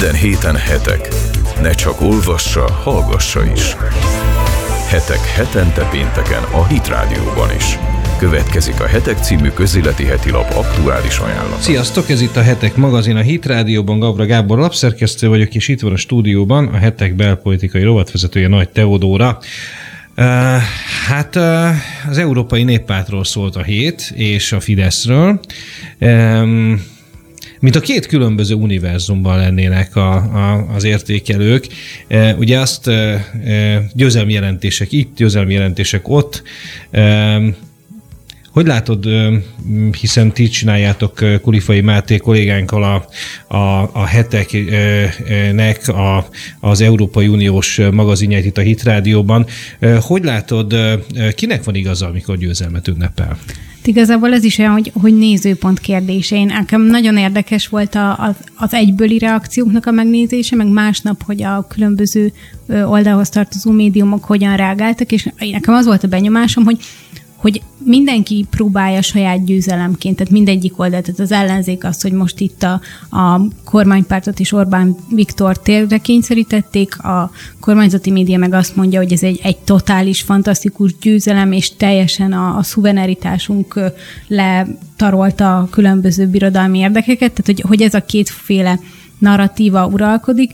Minden héten hetek. Ne csak olvassa, hallgassa is. Hetek hetente pénteken a Hit Rádióban is. Következik a Hetek című közéleti heti lap aktuális ajánlata. Sziasztok, ez itt a Hetek magazin a Hit Rádióban, Gabra Gábor lapszerkesztő vagyok, és itt van a stúdióban a Hetek belpolitikai rovatvezetője Nagy Teodóra. Uh, hát uh, az Európai Néppártról szólt a hét, és a Fideszről. Um, mint a két különböző univerzumban lennének a, a, az értékelők. E, ugye azt e, győzelmi jelentések itt, győzelmi jelentések ott. E, hogy látod, hiszen ti csináljátok Kulifai Máté kollégánkkal a, a, a heteknek a, az Európai Uniós magazinját itt a Hit Rádióban. Hogy látod, kinek van igaza, amikor győzelmet ünnepel? Igazából ez is olyan, hogy, hogy nézőpont kérdése. Én nekem nagyon érdekes volt a, az, az egybőli reakcióknak a megnézése, meg másnap, hogy a különböző oldalhoz tartozó médiumok hogyan reagáltak, és nekem az volt a benyomásom, hogy hogy mindenki próbálja saját győzelemként, tehát mindegyik oldal, tehát az ellenzék az, hogy most itt a, a kormánypártot és Orbán Viktor térre kényszerítették, a kormányzati média meg azt mondja, hogy ez egy, egy totális, fantasztikus győzelem, és teljesen a, a szuverenitásunk letarolta a különböző birodalmi érdekeket, tehát hogy, hogy ez a kétféle narratíva uralkodik,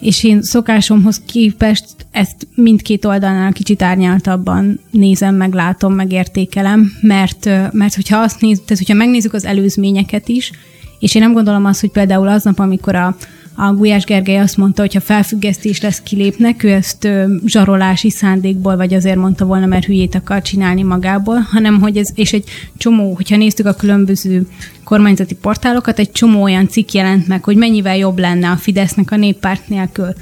és én szokásomhoz képest ezt mindkét oldalnál kicsit árnyaltabban nézem, meg látom, meg értékelem, mert, mert hogyha azt néz, tehát hogyha megnézzük az előzményeket is, és én nem gondolom azt, hogy például aznap, amikor a, a Gulyás Gergely azt mondta, hogy ha felfüggesztés lesz, kilépnek, ő ezt ö, zsarolási szándékból, vagy azért mondta volna, mert hülyét akar csinálni magából, hanem hogy ez, és egy csomó, hogyha néztük a különböző kormányzati portálokat, egy csomó olyan cikk jelent meg, hogy mennyivel jobb lenne a Fidesznek a néppárt nélkül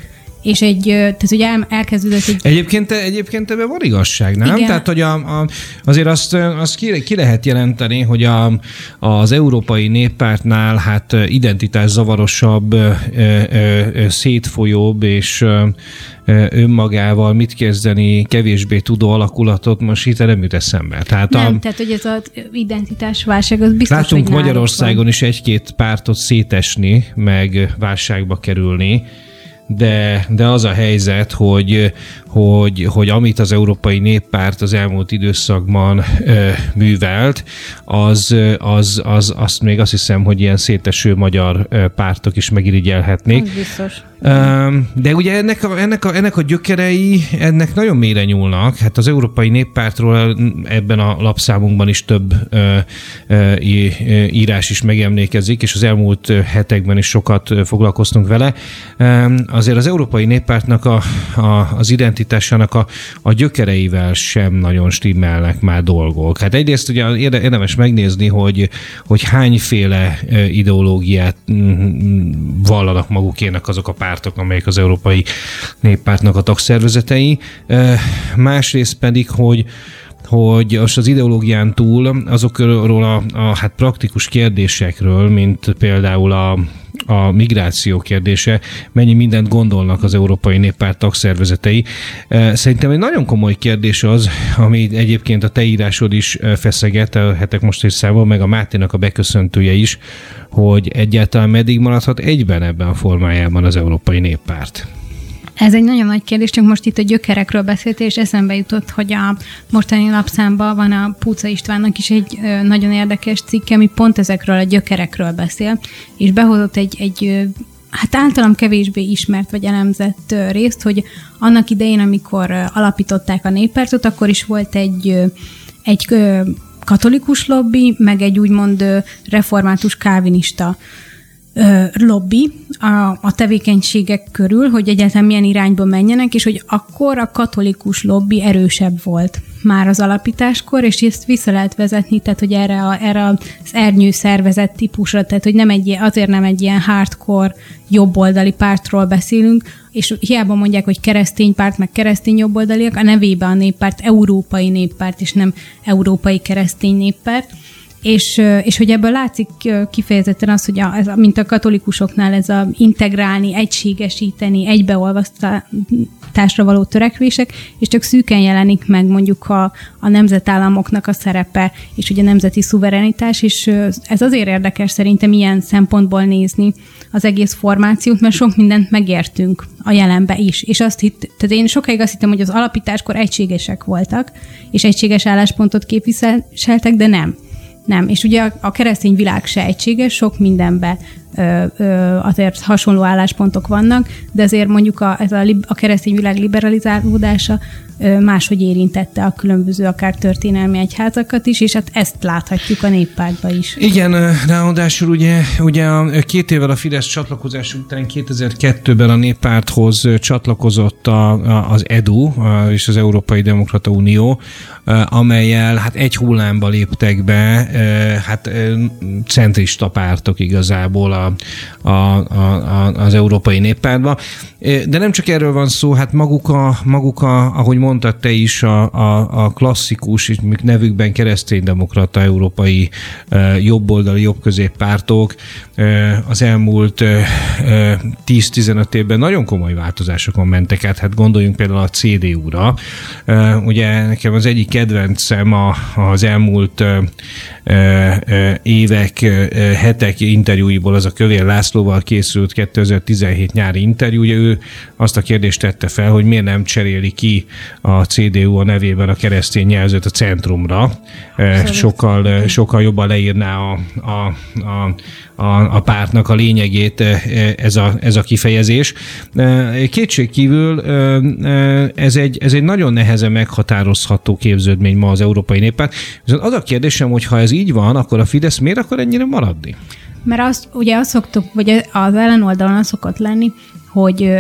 és egy, tehát ugye el, elkezdődött egy... Egyébként, egyébként ebben van igazság, nem? Igen. Tehát, hogy a, a, azért azt, azt ki, ki lehet jelenteni, hogy a, az Európai Néppártnál hát identitás zavarosabb, szétfolyóbb és önmagával mit kezdeni, kevésbé tudó alakulatot most itt nem jut eszembe. Tehát nem, a, tehát hogy ez az identitásválság az biztos, Látunk Magyarországon is egy-két pártot szétesni, meg válságba kerülni, de, de az a helyzet, hogy, hogy, hogy amit az Európai Néppárt az elmúlt időszakban ö, művelt, az, az, az, azt még azt hiszem, hogy ilyen széteső magyar pártok is megirigyelhetnék. Biztos. De ugye ennek a, ennek, a, ennek a gyökerei ennek nagyon mélyre nyúlnak. Hát az Európai Néppártról ebben a lapszámunkban is több ö, ö, írás is megemlékezik, és az elmúlt hetekben is sokat foglalkoztunk vele. Azért az Európai Néppártnak a, a, az identitásának a, a gyökereivel sem nagyon stimmelnek már dolgok. Hát egyrészt ugye érdemes megnézni, hogy, hogy hányféle ideológiát vallanak magukének azok a pártok, pártok, amelyek az Európai Néppártnak a tagszervezetei. Másrészt pedig, hogy hogy most az ideológián túl azokról a, a hát praktikus kérdésekről, mint például a, a migráció kérdése, mennyi mindent gondolnak az Európai Néppárt tagszervezetei. Szerintem egy nagyon komoly kérdés az, ami egyébként a te írásod is feszeget, a hetek most is számol, meg a Máténak a beköszöntője is, hogy egyáltalán meddig maradhat egyben ebben a formájában az Európai Néppárt. Ez egy nagyon nagy kérdés, csak most itt a gyökerekről beszéltél, és eszembe jutott, hogy a mostani lapszámban van a Púca Istvánnak is egy nagyon érdekes cikke, ami pont ezekről a gyökerekről beszél, és behozott egy, egy hát általam kevésbé ismert vagy elemzett részt, hogy annak idején, amikor alapították a néppártot, akkor is volt egy, egy katolikus lobby, meg egy úgymond református kávinista lobby a, a tevékenységek körül, hogy egyáltalán milyen irányba menjenek, és hogy akkor a katolikus lobby erősebb volt már az alapításkor, és ezt vissza lehet vezetni, tehát hogy erre, a, erre az ernyő szervezet típusra, tehát hogy nem egy, azért nem egy ilyen hardcore jobboldali pártról beszélünk, és hiába mondják, hogy keresztény párt, meg keresztény jobboldaliak, a nevében a néppárt európai néppárt, és nem európai keresztény néppárt, és, és hogy ebből látszik kifejezetten az, hogy a, ez, mint a katolikusoknál ez a integrálni, egységesíteni, egybeolvasztásra való törekvések, és csak szűken jelenik meg mondjuk a, a nemzetállamoknak a szerepe, és ugye a nemzeti szuverenitás, és ez azért érdekes szerintem ilyen szempontból nézni az egész formációt, mert sok mindent megértünk a jelenbe is. És azt hitt, tehát én sokáig azt hittem, hogy az alapításkor egységesek voltak, és egységes álláspontot képviseltek, de nem. Nem, és ugye a, keresztény világ se egységes, sok ö, azért hasonló álláspontok vannak, de azért mondjuk a, ez a, a keresztény világ liberalizálódása máshogy érintette a különböző akár történelmi egyházakat is, és hát ezt láthatjuk a néppártban is. Igen, ráadásul ugye, ugye a két évvel a Fidesz csatlakozás után 2002-ben a néppárthoz csatlakozott a, a, az EDU és az Európai Demokrata Unió, amelyel hát egy hullámba léptek be hát centrista pártok igazából a, a, a, az Európai Néppártba. De nem csak erről van szó, hát maguk, a, maguk a, ahogy mondtad te is, a, a, a klasszikus, nevükben kereszténydemokrata európai jobboldali, jobbközéppártok az elmúlt 10-15 évben nagyon komoly változásokon mentek át. Hát gondoljunk például a CDU-ra. Ugye nekem az egyik kedvencem a, az elmúlt évek, hetek interjúiból az a Kövér Lászlóval készült 2017 nyári interjú. Ugye ő azt a kérdést tette fel, hogy miért nem cseréli ki a CDU a nevében a keresztény jelzőt a centrumra. Sokkal, sokkal jobban leírná a, a, a a, a pártnak a lényegét ez a, ez a kifejezés. Kétség kívül ez egy, ez egy nagyon nehezen meghatározható képződmény ma az Európai Néppárt. Viszont az a kérdésem, hogy ha ez így van, akkor a Fidesz miért akar ennyire maradni? Mert azt, ugye azt szoktuk, vagy az ellenoldalon az szokott lenni, hogy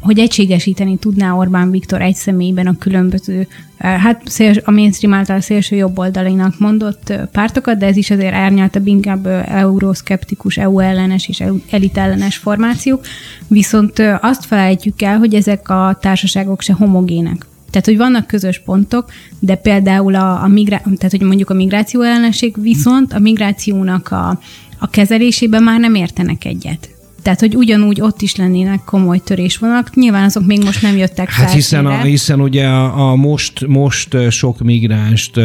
hogy egységesíteni tudná Orbán Viktor egy személyben a különböző, hát a mainstream által szélső jobboldalinak mondott pártokat, de ez is azért árnyaltabb inkább euroszkeptikus, EU ellenes és elit ellenes formációk. Viszont azt felejtjük el, hogy ezek a társaságok se homogének. Tehát, hogy vannak közös pontok, de például a, a migrá- tehát, hogy mondjuk a migráció ellenség viszont a migrációnak a, a kezelésében már nem értenek egyet. Tehát, hogy ugyanúgy ott is lennének komoly törésvonalak. Nyilván azok még most nem jöttek Hát hiszen, a, hiszen ugye a, a most, most sok migránst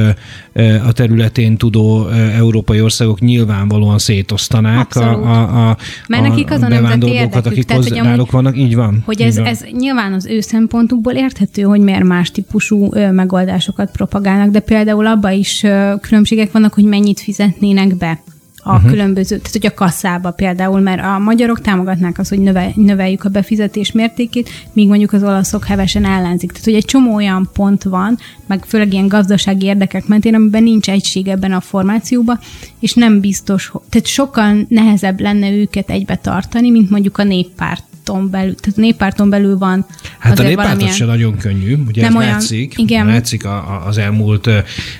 a területén tudó európai országok nyilvánvalóan szétosztanák a, a, a, Mert nekik az a bevándorlókat, akik Tehát, hogy náluk vannak. Így van. Hogy ez, van. ez nyilván az ő szempontukból érthető, hogy miért más típusú megoldásokat propagálnak, de például abban is különbségek vannak, hogy mennyit fizetnének be a uh-huh. különböző, tehát hogy a kasszába például, mert a magyarok támogatnák azt, hogy növel, növeljük a befizetés mértékét, míg mondjuk az olaszok hevesen ellenzik. Tehát, hogy egy csomó olyan pont van, meg főleg ilyen gazdasági érdekek mentén, amiben nincs egység ebben a formációban, és nem biztos, tehát sokkal nehezebb lenne őket egybe tartani, mint mondjuk a néppárt párton belül, tehát néppárton belül van Hát a néppárt valamilyen... se nagyon könnyű, ugye nem ez olyan, látszik, igen. látszik a, a, az elmúlt,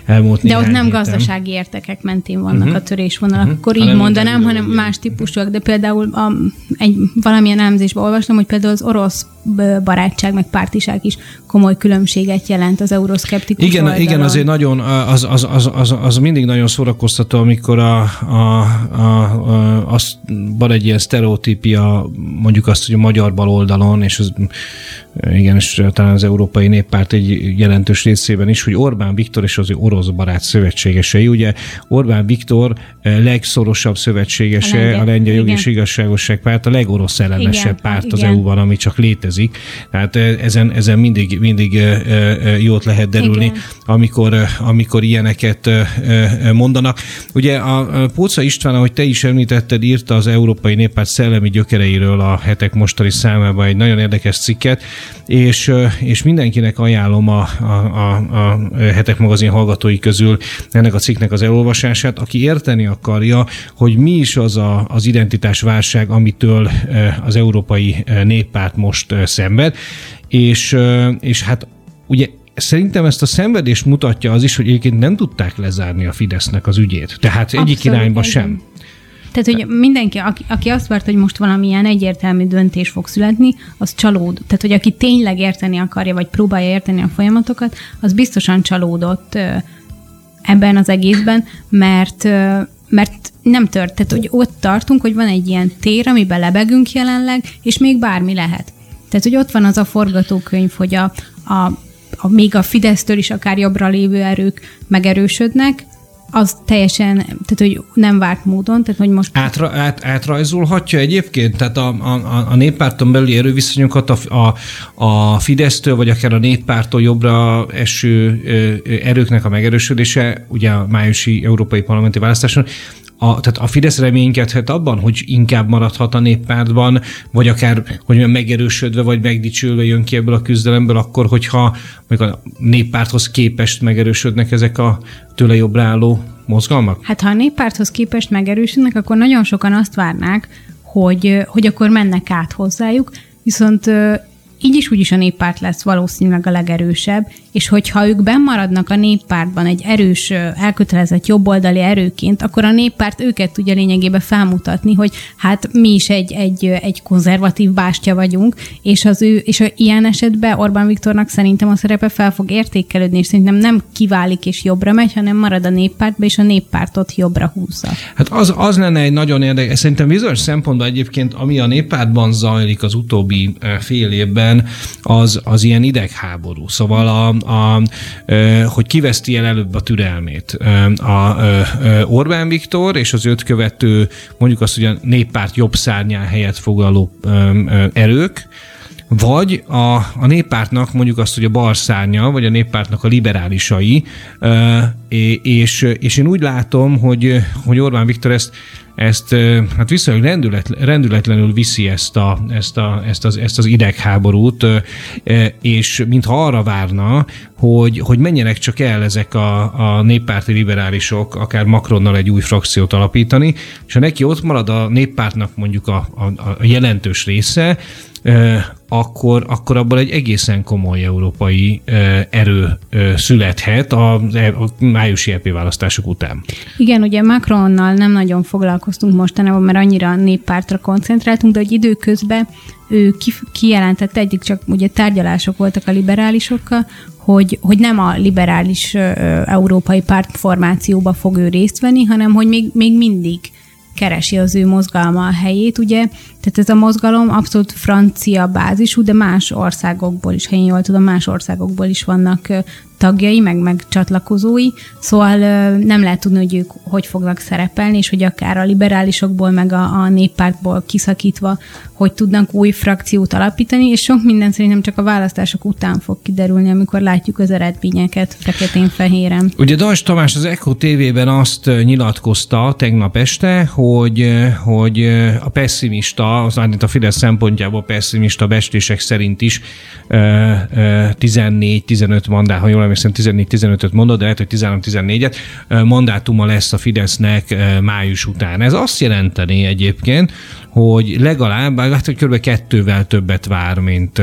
elmúlt De ott nem héten. gazdasági értekek mentén vannak uh-huh. a törésvonalak, uh-huh. akkor így hanem mondanám, hanem más típusúak, de például a, egy valamilyen elemzésben olvastam, hogy például az orosz barátság, meg pártiság is komoly különbséget jelent az euroszkeptikus Igen, oldalon. igen azért nagyon, az, az, az, az, az mindig nagyon szórakoztató, amikor a, a, a, a, az van egy ilyen sztereotípia, mondjuk azt, hogy magyar baloldalon, és az, igen, és talán az Európai Néppárt egy jelentős részében is, hogy Orbán Viktor és az orosz barát szövetségesei. Ugye Orbán Viktor legszorosabb szövetségese, a, a lengyel jogi és igazságosság párt, a legorosz ellenesebb igen, párt igen. az EU-ban, ami csak létezik. Tehát ezen, ezen mindig, mindig jót lehet derülni, igen. amikor, amikor ilyeneket mondanak. Ugye a Póca István, ahogy te is említetted, írta az Európai Néppárt szellemi gyökereiről a hetek mostani számában egy nagyon érdekes cikket, és, és mindenkinek ajánlom a, a, a, a hetek magazin hallgatói közül ennek a cikknek az elolvasását, aki érteni akarja, hogy mi is az a, az identitásválság, amitől az Európai Néppárt most szenved, és, és hát ugye Szerintem ezt a szenvedést mutatja az is, hogy egyébként nem tudták lezárni a Fidesznek az ügyét. Tehát Abszolút egyik irányba sem. Tehát, hogy mindenki, aki, aki azt várt, hogy most valamilyen egyértelmű döntés fog születni, az csalód. Tehát, hogy aki tényleg érteni akarja, vagy próbálja érteni a folyamatokat, az biztosan csalódott ebben az egészben, mert mert nem tört, tehát hogy ott tartunk, hogy van egy ilyen tér, amiben lebegünk jelenleg, és még bármi lehet. Tehát, hogy ott van az a forgatókönyv, hogy a, a, a még a Fidesztől is akár jobbra lévő erők megerősödnek, az teljesen, tehát hogy nem várt módon, tehát hogy most... Átra, át, átrajzolhatja egyébként? Tehát a, a, a néppárton belüli erőviszonyokat a, a, a Fidesztől, vagy akár a néppártól jobbra eső erőknek a megerősödése, ugye a májusi európai parlamenti választáson, a, tehát a Fidesz reménykedhet abban, hogy inkább maradhat a néppártban, vagy akár, hogy megerősödve, vagy megdicsülve jön ki ebből a küzdelemből, akkor, hogyha még a néppárthoz képest megerősödnek ezek a tőle jobbra álló mozgalmak? Hát ha a néppárthoz képest megerősödnek, akkor nagyon sokan azt várnák, hogy, hogy akkor mennek át hozzájuk, viszont így is úgyis a néppárt lesz valószínűleg a legerősebb, és hogyha ők bennmaradnak a néppártban egy erős, elkötelezett jobboldali erőként, akkor a néppárt őket tudja lényegében felmutatni, hogy hát mi is egy, egy, egy konzervatív bástya vagyunk, és az ő, és a, ilyen esetben Orbán Viktornak szerintem a szerepe fel fog értékelődni, és szerintem nem kiválik és jobbra megy, hanem marad a néppártba, és a néppártot jobbra húzza. Hát az, az lenne egy nagyon érdekes, szerintem bizonyos szempontból egyébként, ami a néppártban zajlik az utóbbi fél évben, az, az ilyen idegháború. Szóval a, a, hogy kiveszti el előbb a türelmét. A Orbán Viktor és az öt követő, mondjuk azt, hogy a néppárt jobb szárnyán helyet foglaló erők, vagy a, a néppártnak mondjuk azt, hogy a bal szárnya, vagy a néppártnak a liberálisai, és, és én úgy látom, hogy, hogy Orbán Viktor ezt ezt hát viszonylag rendület, rendületlenül viszi ezt, a, ezt, a, ezt, az, ezt az idegháborút, és mintha arra várna, hogy, hogy menjenek csak el ezek a, a néppárti liberálisok, akár Macronnal egy új frakciót alapítani, és ha neki ott marad a néppártnak mondjuk a, a, a jelentős része, akkor, akkor abból egy egészen komoly európai erő születhet a, a májusi EP választások után. Igen, ugye Macronnal nem nagyon foglalkoztunk mostanában, mert annyira néppártra koncentráltunk, de hogy időközben ő kijelentette, egyik csak ugye tárgyalások voltak a liberálisokkal, hogy, hogy nem a liberális európai pártformációba fog ő részt venni, hanem hogy még, még mindig keresi az ő mozgalma a helyét, ugye? Tehát ez a mozgalom abszolút francia bázisú, de más országokból is, ha én jól tudom, más országokból is vannak tagjai, meg, meg csatlakozói, szóval nem lehet tudni, hogy ők hogy fognak szerepelni, és hogy akár a liberálisokból, meg a, a néppártból kiszakítva, hogy tudnak új frakciót alapítani, és sok minden szerintem csak a választások után fog kiderülni, amikor látjuk az eredményeket feketén-fehéren. Ugye Dajs Tamás az Echo TV-ben azt nyilatkozta tegnap este, hogy, hogy a pessimista, az a Fidesz szempontjából pessimista bestések szerint is 14-15 mandát, ha jól emlékszem 14-15-öt mondott, de lehet, hogy 13-14-et mandátuma lesz a Fidesznek május után. Ez azt jelenteni egyébként, hogy legalább, hát hogy kb. kettővel többet vár, mint,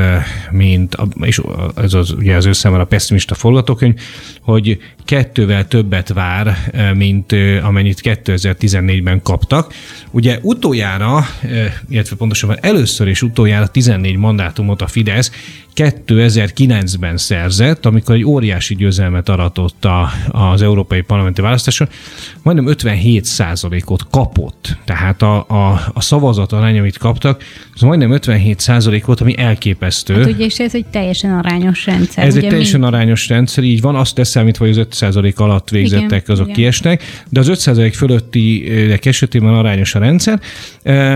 mint és ez az, ugye az összemel a pessimista forgatókönyv, hogy kettővel többet vár, mint amennyit 2014-ben kaptak. Ugye utoljára, illetve pontosabban először és utoljára 14 mandátumot a Fidesz 2009-ben szerzett, amikor egy óriási győzelmet aratott a, az európai parlamenti választáson, majdnem 57 ot kapott. Tehát a, a, a szavazat arány, amit kaptak, az majdnem 57 ot ami elképesztő. Hát ugye, és ez egy teljesen arányos rendszer. Ez ugye egy teljesen mi... arányos rendszer, így van, azt teszem, hogy az 5% alatt végzettek, igen, azok igen. kiesnek, de az 5% fölötti esetében arányos a rendszer.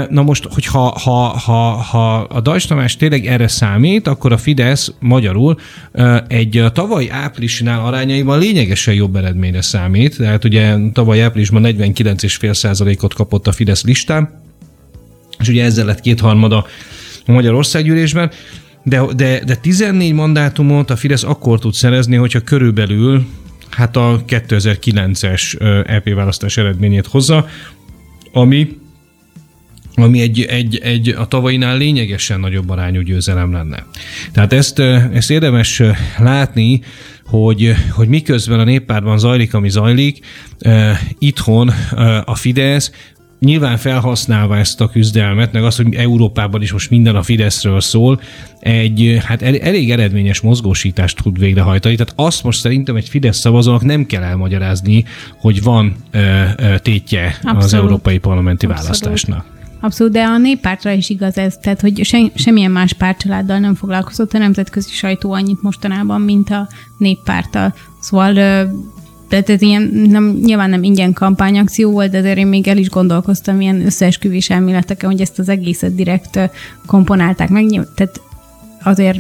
Na most, hogyha ha, ha, ha a Dajs Tamás tényleg erre számít, akkor a Fidesz magyarul egy tavaly áprilisnál arányaiban lényegesen jobb eredményre számít. Tehát ugye tavaly áprilisban 49,5%-ot kapott a Fidesz listán, és ugye ezzel lett kétharmada a Magyarországgyűlésben. De, de, de 14 mandátumot a Fidesz akkor tud szerezni, hogyha körülbelül hát a 2009-es EP választás eredményét hozza, ami ami egy, egy, egy a tavainál lényegesen nagyobb arányú győzelem lenne. Tehát ezt, ezt érdemes látni, hogy, hogy miközben a néppártban zajlik, ami zajlik, itthon a Fidesz nyilván felhasználva ezt a küzdelmet, meg azt, hogy Európában is most minden a Fideszről szól, egy hát elég eredményes mozgósítást tud végrehajtani. Tehát azt most szerintem egy Fidesz szavazónak nem kell elmagyarázni, hogy van ö, ö, tétje Abszolút. az európai parlamenti Abszolút. választásnak. Abszolút, de a néppártra is igaz ez, tehát hogy se, semmilyen más pártcsaláddal nem foglalkozott a nemzetközi sajtó annyit mostanában, mint a néppárttal. Szóval tehát ez ilyen nem, nyilván nem ingyen kampányakció volt, de azért én még el is gondolkoztam ilyen összeesküvés elméleteken, hogy ezt az egészet direkt komponálták meg. Tehát azért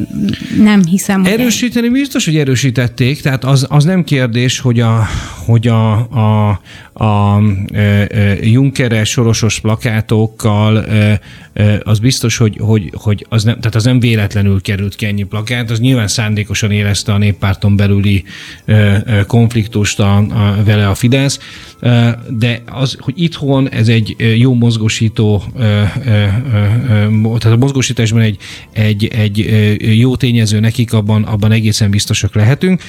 nem hiszem. Erősíteni hogy... biztos, hogy erősítették, tehát az, az nem kérdés, hogy a, hogy a, a, a Junkeres sorosos plakátokkal az biztos, hogy, hogy, hogy az, nem, tehát az nem véletlenül került ki ennyi plakát, az nyilván szándékosan érezte a néppárton belüli konfliktust a, a, vele a Fidesz, de az, hogy itthon ez egy jó mozgósító, tehát a mozgósításban egy, egy, egy jó tényező nekik, abban, abban egészen biztosak lehetünk.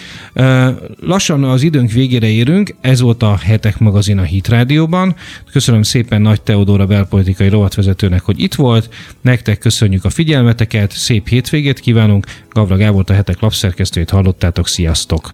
Lassan az időnk végére érünk, ez volt a Hetek magazin a Hit Rádióban. Köszönöm szépen Nagy Teodóra belpolitikai rovatvezetőnek, hogy itt volt. Nektek köszönjük a figyelmeteket, szép hétvégét kívánunk. Gavra Gábor a Hetek lapszerkesztőjét hallottátok, sziasztok!